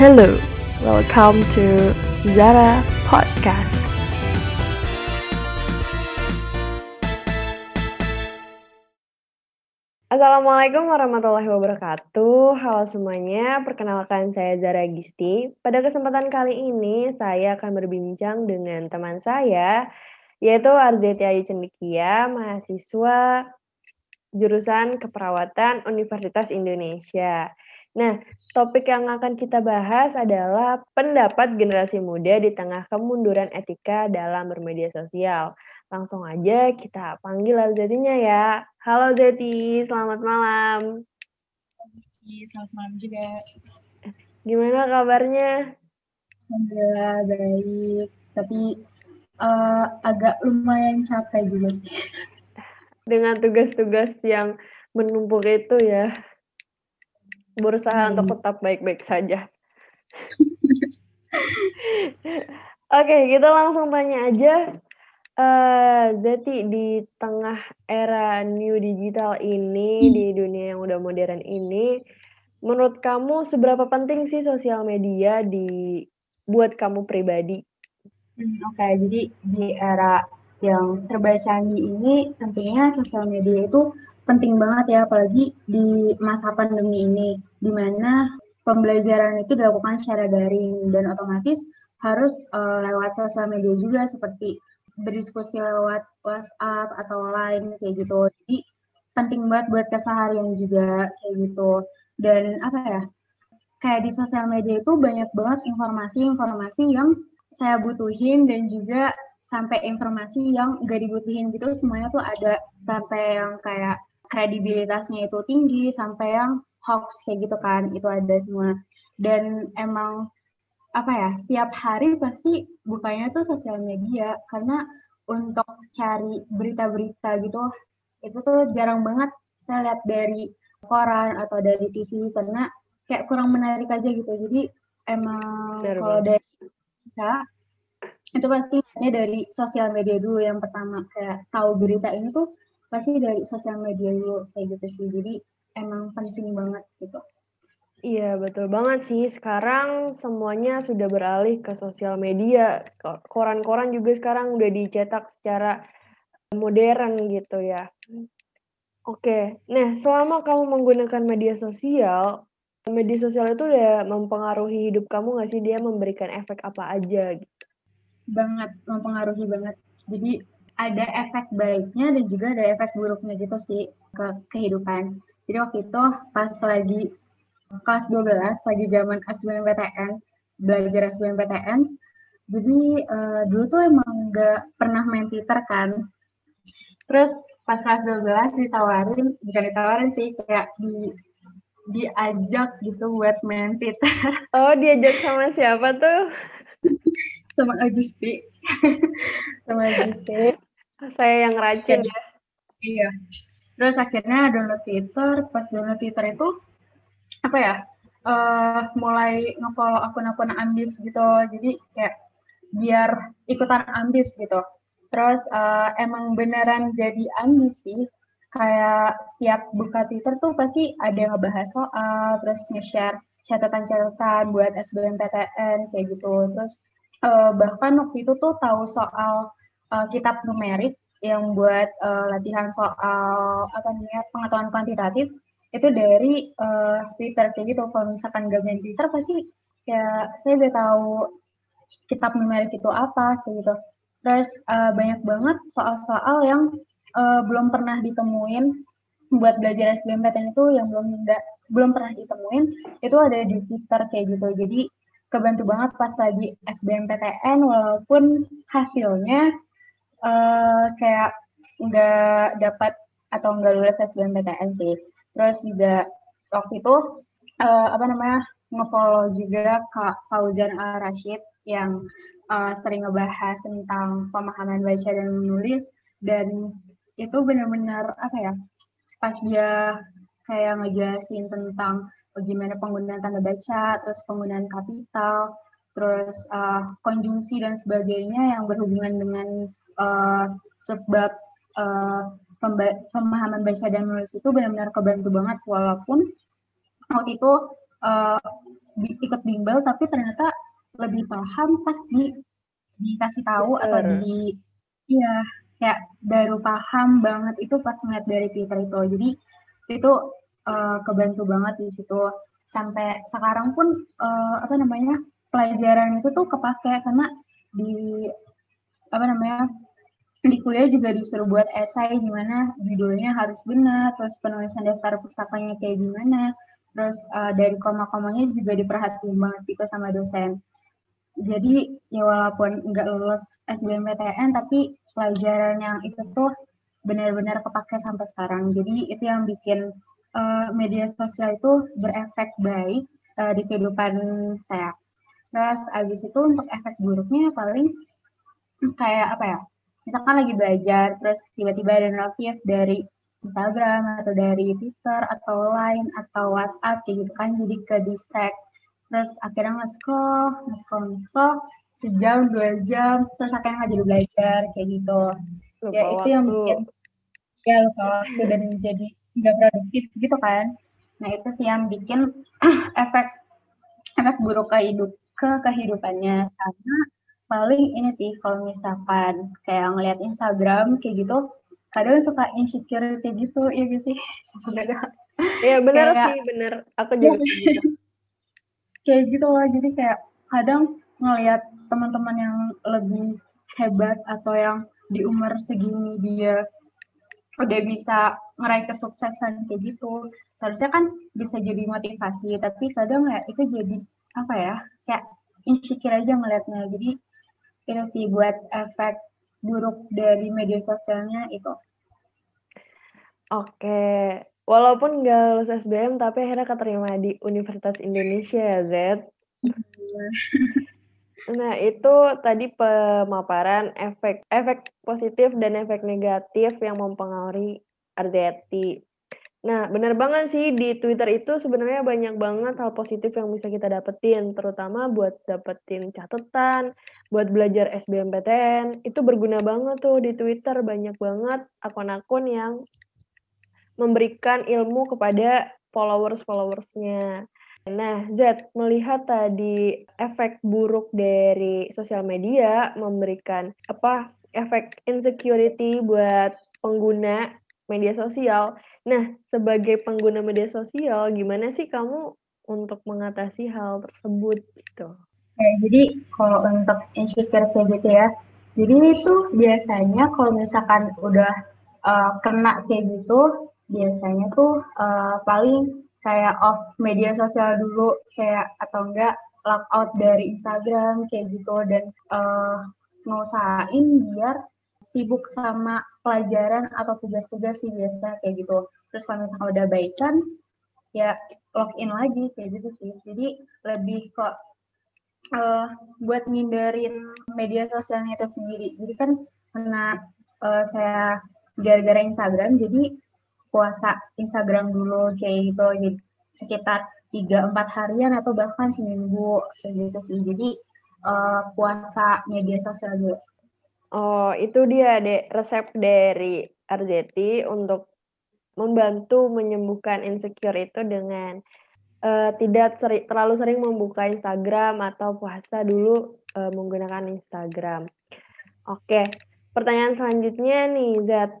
Hello, welcome to Zara Podcast. Assalamualaikum warahmatullahi wabarakatuh. Halo semuanya, perkenalkan saya Zara Gisti. Pada kesempatan kali ini, saya akan berbincang dengan teman saya, yaitu Arzeti Ayu Cendikia, mahasiswa jurusan Keperawatan Universitas Indonesia. Nah, topik yang akan kita bahas adalah pendapat generasi muda di tengah kemunduran etika dalam bermedia sosial. Langsung aja kita panggil Zetinya ya. Halo Zeti, selamat malam. Selamat malam juga. Gimana kabarnya? Alhamdulillah baik, tapi uh, agak lumayan capek juga. Dengan tugas-tugas yang menumpuk itu ya berusaha hmm. untuk tetap baik-baik saja. Oke, okay, kita langsung tanya aja. Uh, Zeti, di tengah era new digital ini, hmm. di dunia yang udah modern ini, menurut kamu seberapa penting sih sosial media di buat kamu pribadi? Hmm, Oke, okay, jadi di era yang serba canggih ini, tentunya sosial media itu penting banget ya, apalagi di masa pandemi ini, di mana pembelajaran itu dilakukan secara daring dan otomatis harus uh, lewat sosial media juga seperti berdiskusi lewat WhatsApp atau lain kayak gitu. Jadi penting banget buat keseharian juga kayak gitu. Dan apa ya? Kayak di sosial media itu banyak banget informasi-informasi yang saya butuhin dan juga sampai informasi yang gak dibutuhin gitu semuanya tuh ada. Sampai yang kayak kredibilitasnya itu tinggi sampai yang hoax kayak gitu kan itu ada semua. Dan emang apa ya setiap hari pasti bukanya tuh sosial media karena untuk cari berita-berita gitu itu tuh jarang banget. Saya lihat dari koran atau dari TV karena kayak kurang menarik aja gitu. Jadi emang kalau dari kita itu pasti dari sosial media dulu yang pertama kayak tahu berita ini tuh pasti dari sosial media dulu kayak gitu sih jadi emang penting banget gitu Iya betul banget sih. Sekarang semuanya sudah beralih ke sosial media. Koran-koran juga sekarang udah dicetak secara modern gitu ya. Oke, nah selama kamu menggunakan media sosial, media sosial itu udah mempengaruhi hidup kamu nggak sih? Dia memberikan efek apa aja gitu? Banget, mempengaruhi banget. Jadi ada efek baiknya dan juga ada efek buruknya gitu sih ke kehidupan. Jadi waktu itu pas lagi kelas 12, lagi zaman SBMPTN, belajar SBMPTN, jadi uh, dulu tuh emang nggak pernah main Twitter kan. Terus pas kelas 12 ditawarin, bukan ditawarin sih, kayak di diajak gitu buat main Twitter. Oh, diajak sama siapa tuh? sama Agusti. sama Agusti saya yang rajin ya. Iya. Terus akhirnya download Twitter, pas download Twitter itu apa ya? Uh, mulai ngefollow akun-akun ambis gitu. Jadi kayak biar ikutan ambis gitu. Terus uh, emang beneran jadi ambis sih. Kayak setiap buka Twitter tuh pasti ada yang ngebahas soal, terus nge-share catatan-catatan buat SBMPTN kayak gitu. Terus uh, bahkan waktu itu tuh tahu soal uh, kitab numerik yang buat uh, latihan soal apa namanya pengetahuan kuantitatif itu dari uh, Twitter kayak gitu. Kalau misalkan gak main Twitter pasti ya saya udah tahu kitab numerik itu apa kayak gitu. Terus uh, banyak banget soal-soal yang uh, belum pernah ditemuin buat belajar SBMPTN itu yang belum enggak belum pernah ditemuin itu ada di Twitter kayak gitu. Jadi kebantu banget pas lagi SBMPTN walaupun hasilnya uh, kayak nggak dapat atau nggak lulus SBMPTN sih. Terus juga waktu itu uh, apa namanya ngefollow juga Kak Fauzan Al Rashid yang uh, sering ngebahas tentang pemahaman baca dan menulis dan itu benar-benar apa ya pas dia kayak ngejelasin tentang bagaimana penggunaan tanda baca, terus penggunaan kapital, terus uh, konjungsi dan sebagainya yang berhubungan dengan uh, sebab uh, pemahaman baca dan menulis itu benar-benar kebantu banget walaupun waktu itu uh, ikut bimbel tapi ternyata lebih paham pas di dikasih tahu Betul. atau di iya kayak baru paham banget itu pas ngeliat dari Twitter itu jadi itu uh, kebantu banget di situ sampai sekarang pun uh, apa namanya pelajaran itu tuh kepake karena di apa namanya di kuliah juga disuruh buat esai gimana judulnya harus benar terus penulisan daftar pustakanya kayak gimana terus uh, dari koma-komanya juga diperhatiin banget gitu sama dosen jadi ya walaupun nggak lulus SBMPTN tapi pelajaran yang itu tuh benar-benar kepake sampai sekarang. Jadi itu yang bikin uh, media sosial itu berefek baik uh, di kehidupan saya. Terus abis itu untuk efek buruknya paling kayak apa ya? Misalkan lagi belajar, terus tiba-tiba ada notif dari Instagram atau dari Twitter atau Line atau WhatsApp kayak gitu kan jadi ke distract terus akhirnya nge-scroll, nge-scroll, nge-scroll, sejam, dua jam, terus akhirnya nggak jadi belajar, kayak gitu. Lupa ya itu yang bikin, ya lupa waktu dan jadi nggak produktif gitu kan. Nah itu sih yang bikin efek efek buruk ke hidup ke kehidupannya. Sama paling ini sih kalau misalkan kayak ngeliat Instagram kayak gitu kadang suka insecure kayak gitu ya gitu sih? Iya benar sih benar aku juga gitu. Kayak gitu loh jadi kayak kadang ngelihat teman-teman yang lebih hebat atau yang di umur segini dia udah bisa ngeraih kesuksesan kayak gitu seharusnya kan bisa jadi motivasi tapi kadang ya itu jadi apa ya kayak insecure aja ngelihatnya jadi itu sih buat efek buruk dari media sosialnya itu oke Walaupun nggak lulus SBM, tapi akhirnya keterima di Universitas Indonesia ya, Z. Iya. Nah, itu tadi pemaparan efek efek positif dan efek negatif yang mempengaruhi RZT. Nah, benar banget sih di Twitter itu sebenarnya banyak banget hal positif yang bisa kita dapetin, terutama buat dapetin catatan, buat belajar SBMPTN, itu berguna banget tuh di Twitter, banyak banget akun-akun yang memberikan ilmu kepada followers-followersnya. Nah, Z, melihat tadi efek buruk dari sosial media memberikan apa efek insecurity buat pengguna media sosial. Nah, sebagai pengguna media sosial, gimana sih kamu untuk mengatasi hal tersebut gitu? Ya, jadi kalau untuk insecure kayak gitu ya, jadi itu biasanya kalau misalkan udah uh, kena kayak gitu, biasanya tuh uh, paling kayak off media sosial dulu kayak atau enggak lock out dari Instagram kayak gitu dan uh, ngusahain biar sibuk sama pelajaran atau tugas-tugas sih biasa kayak gitu. Terus kalau misalnya udah baikan ya login lagi kayak gitu sih. Jadi lebih kok uh, buat ngindarin media sosialnya itu sendiri. Jadi kan karena uh, saya gara-gara Instagram jadi puasa Instagram dulu kayak gitu jadi sekitar tiga empat harian atau bahkan seminggu kayak gitu sih jadi uh, puasa media sosial dulu. Oh itu dia deh resep dari RJT untuk membantu menyembuhkan insecure itu dengan uh, tidak seri, terlalu sering membuka Instagram atau puasa dulu uh, menggunakan Instagram. Oke, pertanyaan selanjutnya nih Zat,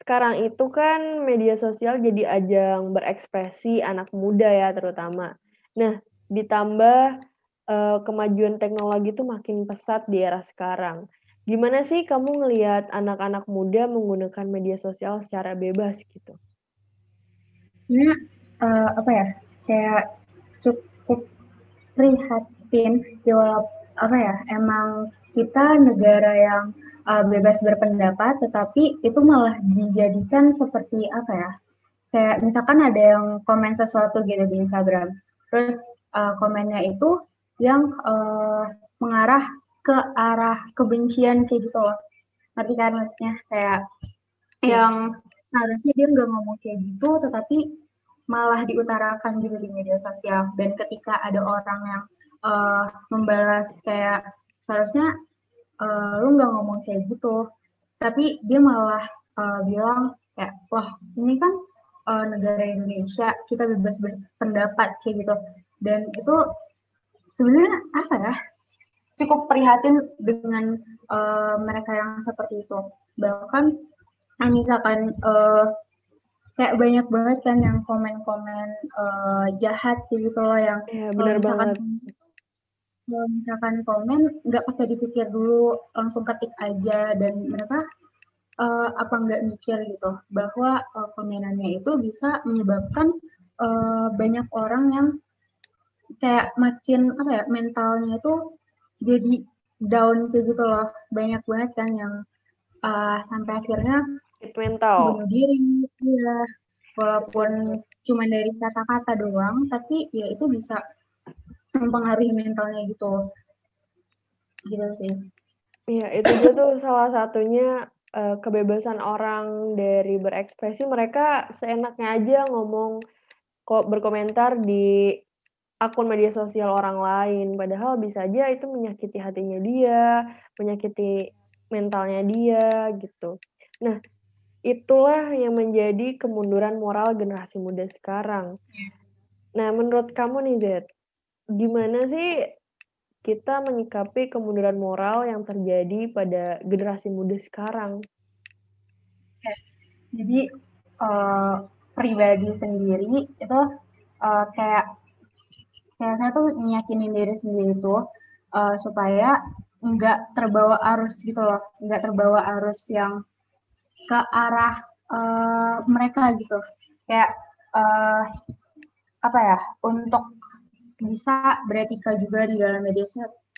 sekarang itu kan media sosial jadi ajang berekspresi anak muda ya terutama. Nah, ditambah uh, kemajuan teknologi itu makin pesat di era sekarang. Gimana sih kamu ngelihat anak-anak muda menggunakan media sosial secara bebas gitu? Sebenarnya uh, apa ya kayak cukup prihatin ya apa ya emang kita negara yang uh, bebas berpendapat, tetapi itu malah dijadikan seperti apa ya? Kayak misalkan ada yang komen sesuatu gitu di Instagram, terus uh, komennya itu yang uh, mengarah ke arah kebencian kayak gitu loh. Ngerti kan maksudnya? Kayak ya. yang seharusnya dia nggak ngomong kayak gitu, tetapi malah diutarakan gitu di media sosial. Dan ketika ada orang yang uh, membalas kayak seharusnya uh, lu nggak ngomong kayak gitu tapi dia malah uh, bilang kayak wah ini kan uh, negara Indonesia kita bebas berpendapat kayak gitu dan itu sebenarnya apa ya cukup prihatin dengan uh, mereka yang seperti itu. Bahkan misalkan uh, kayak banyak banget kan yang komen-komen uh, jahat gitu loh yang ya, benar banget. kalau misalkan komen nggak pakai dipikir dulu langsung ketik aja dan mereka uh, apa nggak mikir gitu. Bahwa uh, komenannya itu bisa menyebabkan uh, banyak orang yang kayak makin apa ya mentalnya itu jadi down kayak gitu loh. Banyak banget kan yang uh, sampai akhirnya mental. bunuh diri ya walaupun cuma dari kata-kata doang tapi ya itu bisa mempengaruhi mentalnya gitu. Gitu sih. Iya, itu juga tuh salah satunya uh, kebebasan orang dari berekspresi. Mereka seenaknya aja ngomong kok berkomentar di akun media sosial orang lain. Padahal bisa aja itu menyakiti hatinya dia menyakiti mentalnya dia gitu. Nah itulah yang menjadi kemunduran moral generasi muda sekarang. Nah menurut kamu nih Zed gimana sih kita menyikapi kemunduran moral yang terjadi pada generasi muda sekarang? Jadi uh, pribadi sendiri itu uh, kayak kayak saya tuh meyakinin diri sendiri tuh uh, supaya nggak terbawa arus gitu loh, nggak terbawa arus yang ke arah uh, mereka gitu. Kayak uh, apa ya untuk bisa beretika juga di dalam media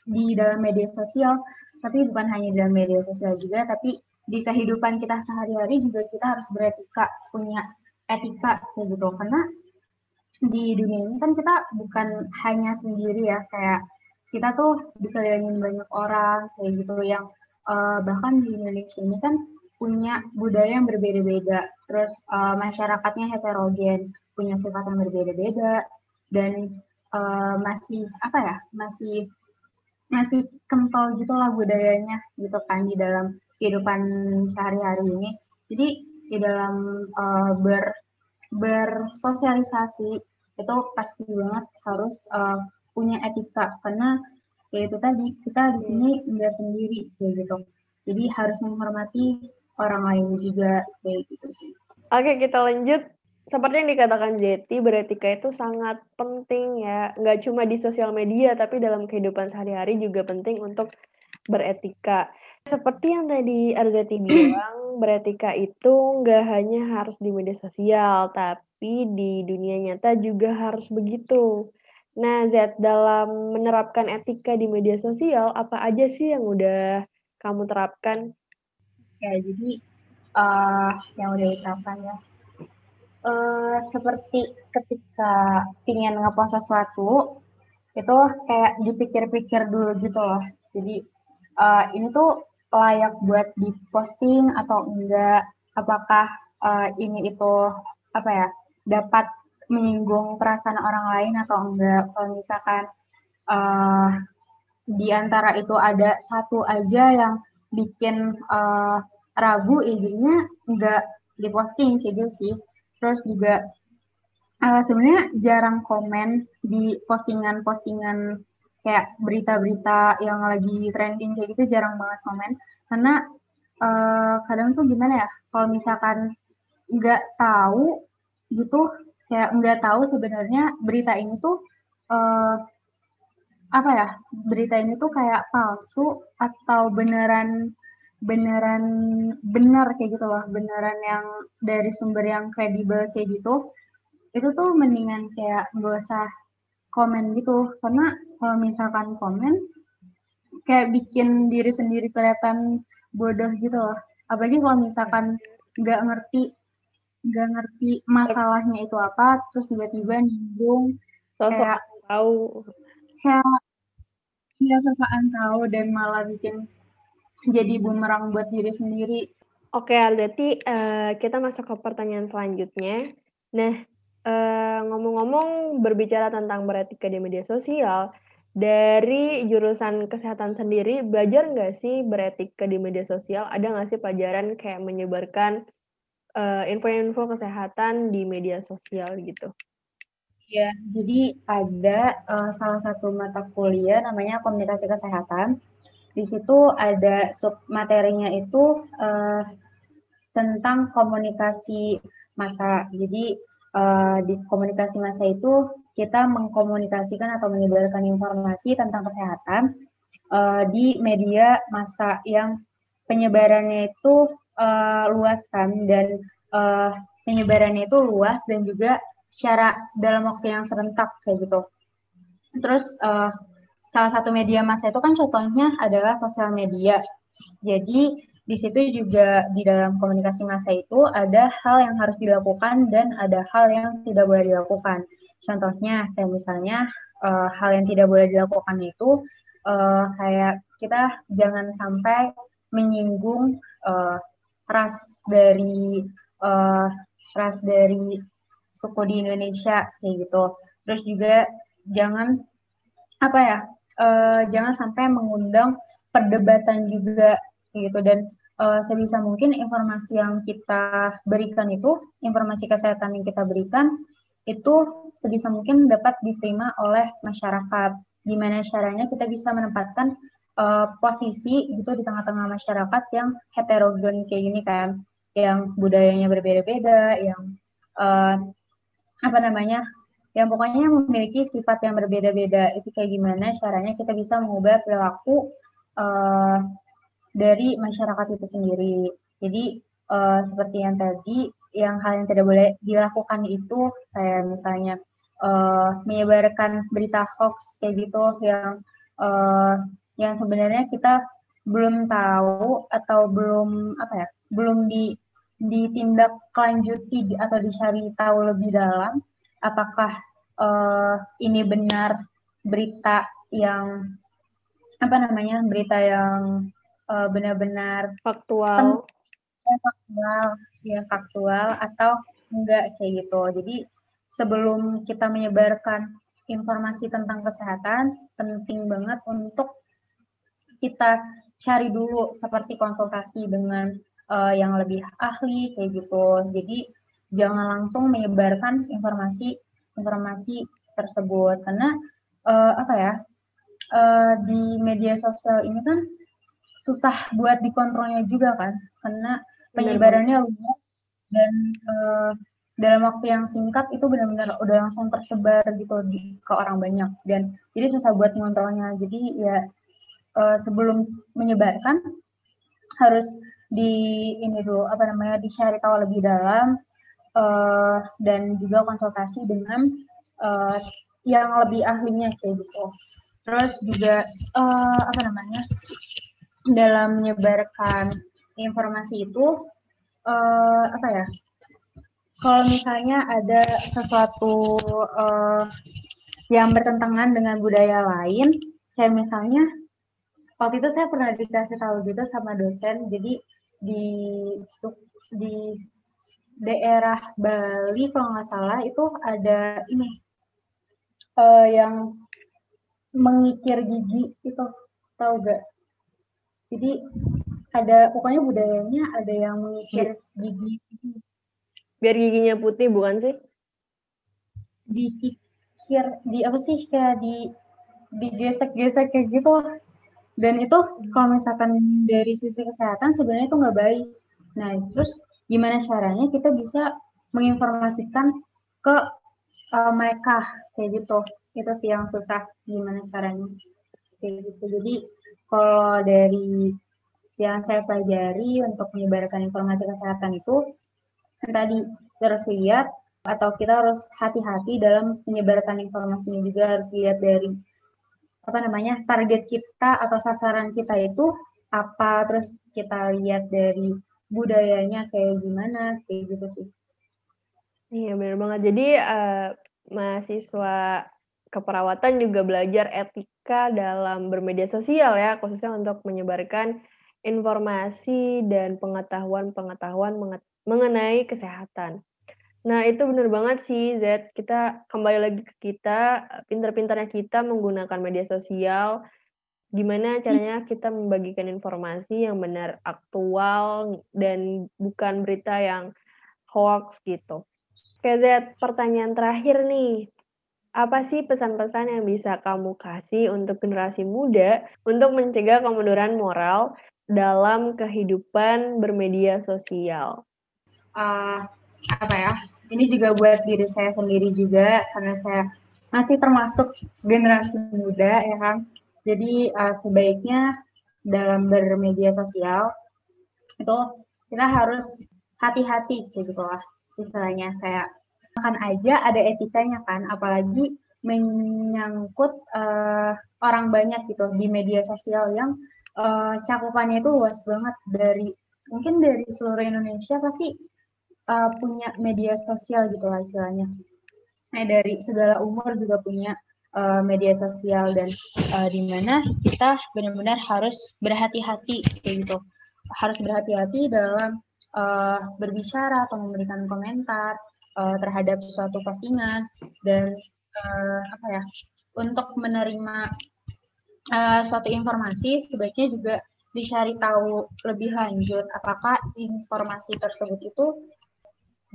di dalam media sosial tapi bukan hanya di dalam media sosial juga tapi di kehidupan kita sehari-hari juga kita harus beretika punya etika gitu karena di dunia ini kan kita bukan hanya sendiri ya kayak kita tuh dikelilingin banyak orang kayak gitu yang uh, bahkan di Indonesia ini kan punya budaya yang berbeda-beda. Terus uh, masyarakatnya heterogen punya sifat yang berbeda-beda dan uh, masih apa ya masih masih kental gitulah budayanya gitu kan di dalam kehidupan sehari-hari ini. Jadi di dalam uh, ber bersosialisasi itu pasti banget harus uh, punya etika karena ya itu tadi kita di sini nggak sendiri kayak gitu jadi harus menghormati orang lain juga kayak gitu sih. Oke kita lanjut seperti yang dikatakan Jeti, beretika itu sangat penting ya. Nggak cuma di sosial media, tapi dalam kehidupan sehari-hari juga penting untuk beretika. Seperti yang tadi Arzeti bilang, beretika itu nggak hanya harus di media sosial, tapi di dunia nyata juga harus begitu. Nah, Z, dalam menerapkan etika di media sosial, apa aja sih yang udah kamu terapkan? Ya, jadi uh, yang udah diterapkan ya uh, seperti ketika ingin ngepost sesuatu itu kayak dipikir-pikir dulu gitu loh. Jadi uh, ini tuh layak buat diposting atau enggak? Apakah uh, ini itu apa ya dapat menyinggung perasaan orang lain atau enggak? Kalau misalkan uh, di antara itu ada satu aja yang bikin uh, ragu, izinnya enggak diposting kayak gitu sih terus juga uh, sebenarnya jarang komen di postingan-postingan kayak berita-berita yang lagi trending kayak gitu jarang banget komen. Karena uh, kadang tuh gimana ya kalau misalkan nggak tahu gitu kayak nggak tahu sebenarnya berita ini tuh uh, apa ya berita ini tuh kayak palsu atau beneran beneran benar kayak gitu loh beneran yang dari sumber yang kredibel kayak gitu itu tuh mendingan kayak gak usah komen gitu karena kalau misalkan komen kayak bikin diri sendiri kelihatan bodoh gitu loh apalagi kalau misalkan nggak ngerti nggak ngerti masalahnya itu apa terus tiba-tiba nyinggung kayak tahu kayak ya sesaat tahu dan malah bikin jadi bumerang buat diri sendiri. Oke, Aldati, uh, kita masuk ke pertanyaan selanjutnya. Nah, uh, ngomong-ngomong berbicara tentang beretika di media sosial, dari jurusan kesehatan sendiri, belajar nggak sih beretika di media sosial? Ada nggak sih pelajaran kayak menyebarkan info info-info kesehatan di media sosial gitu? Ya, jadi ada uh, salah satu mata kuliah namanya komunikasi kesehatan. Di situ ada sub materinya itu uh, tentang komunikasi massa. Jadi uh, di komunikasi massa itu kita mengkomunikasikan atau menyebarkan informasi tentang kesehatan uh, di media massa yang penyebarannya itu uh, luas kan dan uh, penyebarannya itu luas dan juga secara dalam waktu yang serentak kayak gitu. Terus uh, salah satu media massa itu kan contohnya adalah sosial media. Jadi di situ juga di dalam komunikasi massa itu ada hal yang harus dilakukan dan ada hal yang tidak boleh dilakukan. Contohnya kayak misalnya uh, hal yang tidak boleh dilakukan itu uh, kayak kita jangan sampai menyinggung uh, ras dari uh, ras dari suku di Indonesia kayak gitu. Terus juga jangan apa ya, uh, jangan sampai mengundang perdebatan juga gitu dan uh, sebisa mungkin informasi yang kita berikan itu, informasi kesehatan yang kita berikan itu sebisa mungkin dapat diterima oleh masyarakat. Gimana caranya kita bisa menempatkan uh, posisi gitu di tengah-tengah masyarakat yang heterogen kayak gini kan, yang budayanya berbeda-beda, yang uh, apa namanya yang pokoknya memiliki sifat yang berbeda-beda itu kayak gimana caranya kita bisa mengubah perilaku uh, dari masyarakat itu sendiri. Jadi uh, seperti yang tadi yang hal yang tidak boleh dilakukan itu kayak misalnya uh, menyebarkan berita hoax kayak gitu yang uh, yang sebenarnya kita belum tahu atau belum apa ya belum di ditindaklanjuti atau dicari tahu lebih dalam apakah uh, ini benar berita yang apa namanya berita yang uh, benar-benar faktual. ya, faktual ya faktual atau enggak kayak gitu. Jadi sebelum kita menyebarkan informasi tentang kesehatan penting banget untuk kita cari dulu seperti konsultasi dengan uh, yang lebih ahli kayak gitu. Jadi jangan langsung menyebarkan informasi informasi tersebut. Karena uh, apa ya uh, di media sosial ini kan susah buat dikontrolnya juga kan karena penyebarannya luas dan uh, dalam waktu yang singkat itu benar-benar udah langsung tersebar gitu di ke orang banyak dan jadi susah buat mengontrolnya jadi ya uh, sebelum menyebarkan harus di ini dulu apa namanya dicari tahu lebih dalam uh, dan juga konsultasi dengan uh, yang lebih ahlinya kayak gitu. Terus juga uh, apa namanya dalam menyebarkan informasi itu uh, apa ya? Kalau misalnya ada sesuatu uh, yang bertentangan dengan budaya lain, kayak misalnya waktu itu saya pernah dikasih tahu gitu sama dosen, jadi di di daerah Bali kalau nggak salah itu ada ini uh, yang mengikir gigi itu tahu gak? Jadi ada pokoknya budayanya ada yang mengikir gigi. Biar giginya putih bukan sih? Dikikir di apa sih kayak di digesek-gesek kayak gitu dan itu kalau misalkan dari sisi kesehatan sebenarnya itu nggak baik. Nah, terus gimana caranya kita bisa menginformasikan ke uh, mereka kayak gitu. Itu sih yang susah gimana caranya. Kayak gitu. Jadi kalau dari yang saya pelajari untuk menyebarkan informasi kesehatan itu tadi terus lihat atau kita harus hati-hati dalam menyebarkan informasinya juga harus lihat dari apa namanya target kita atau sasaran kita itu apa terus kita lihat dari budayanya kayak gimana kayak gitu sih. Iya benar banget. Jadi uh, mahasiswa keperawatan juga belajar etika dalam bermedia sosial ya khususnya untuk menyebarkan informasi dan pengetahuan-pengetahuan mengenai kesehatan. Nah, itu benar banget sih, Z. Kita kembali lagi ke kita, pintar-pintarnya kita menggunakan media sosial, gimana caranya kita membagikan informasi yang benar aktual dan bukan berita yang hoax gitu. Oke, Z, pertanyaan terakhir nih. Apa sih pesan-pesan yang bisa kamu kasih untuk generasi muda untuk mencegah kemunduran moral dalam kehidupan bermedia sosial? Uh, apa ya? Ini juga buat diri saya sendiri juga karena saya masih termasuk generasi muda ya kan. Jadi uh, sebaiknya dalam bermedia sosial itu kita harus hati-hati gitu lah istilahnya kayak makan aja ada etikanya kan apalagi menyangkut uh, orang banyak gitu di media sosial yang uh, cakupannya itu luas banget. Dari mungkin dari seluruh Indonesia pasti uh, punya media sosial gitu lah istilahnya. Dari segala umur juga punya uh, media sosial dan uh, di mana kita benar-benar harus berhati-hati gitu. Harus berhati-hati dalam uh, berbicara atau memberikan komentar uh, terhadap suatu postingan dan uh, apa ya untuk menerima uh, suatu informasi sebaiknya juga dicari tahu lebih lanjut apakah informasi tersebut itu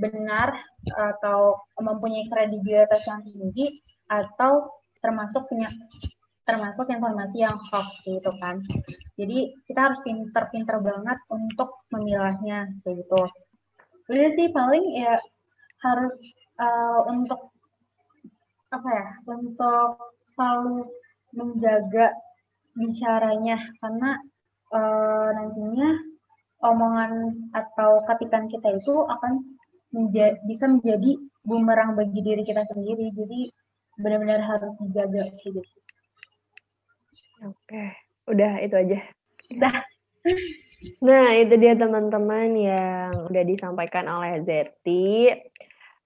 benar atau mempunyai kredibilitas yang tinggi atau termasuk punya termasuk informasi yang hoax gitu kan. Jadi kita harus pinter-pinter banget untuk memilahnya gitu. Jadi sih paling ya harus uh, untuk apa ya untuk selalu menjaga bicaranya. Karena uh, nantinya omongan atau ketikan kita itu akan menja bisa menjadi bumerang bagi diri kita sendiri. Jadi benar-benar harus dijaga gitu. Oke udah itu aja. Udah. Nah, itu dia teman-teman yang udah disampaikan oleh Zeti.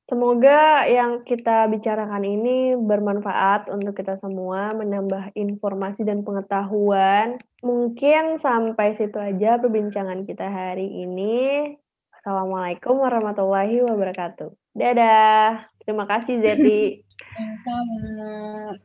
Semoga yang kita bicarakan ini bermanfaat untuk kita semua, menambah informasi dan pengetahuan. Mungkin sampai situ aja perbincangan kita hari ini. Assalamualaikum warahmatullahi wabarakatuh. Dadah. Terima kasih Zeti. Sama-sama.